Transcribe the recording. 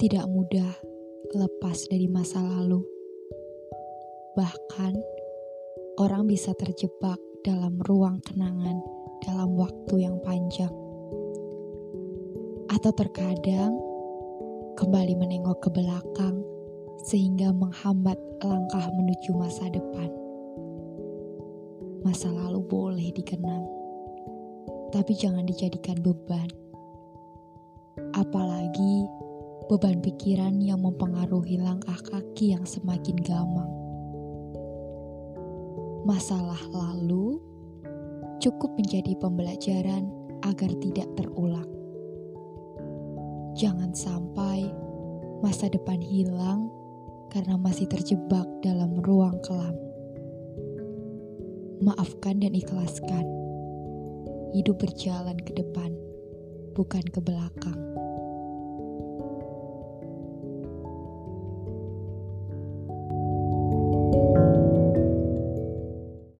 Tidak mudah lepas dari masa lalu. Bahkan, orang bisa terjebak dalam ruang kenangan dalam waktu yang panjang. Atau terkadang kembali menengok ke belakang sehingga menghambat langkah menuju masa depan. Masa lalu boleh dikenang, tapi jangan dijadikan beban. Apalagi beban pikiran yang mempengaruhi langkah kaki yang semakin gamang. Masalah lalu cukup menjadi pembelajaran agar tidak terulang. Jangan sampai masa depan hilang karena masih terjebak dalam ruang kelam. Maafkan dan ikhlaskan. Hidup berjalan ke depan, bukan ke belakang.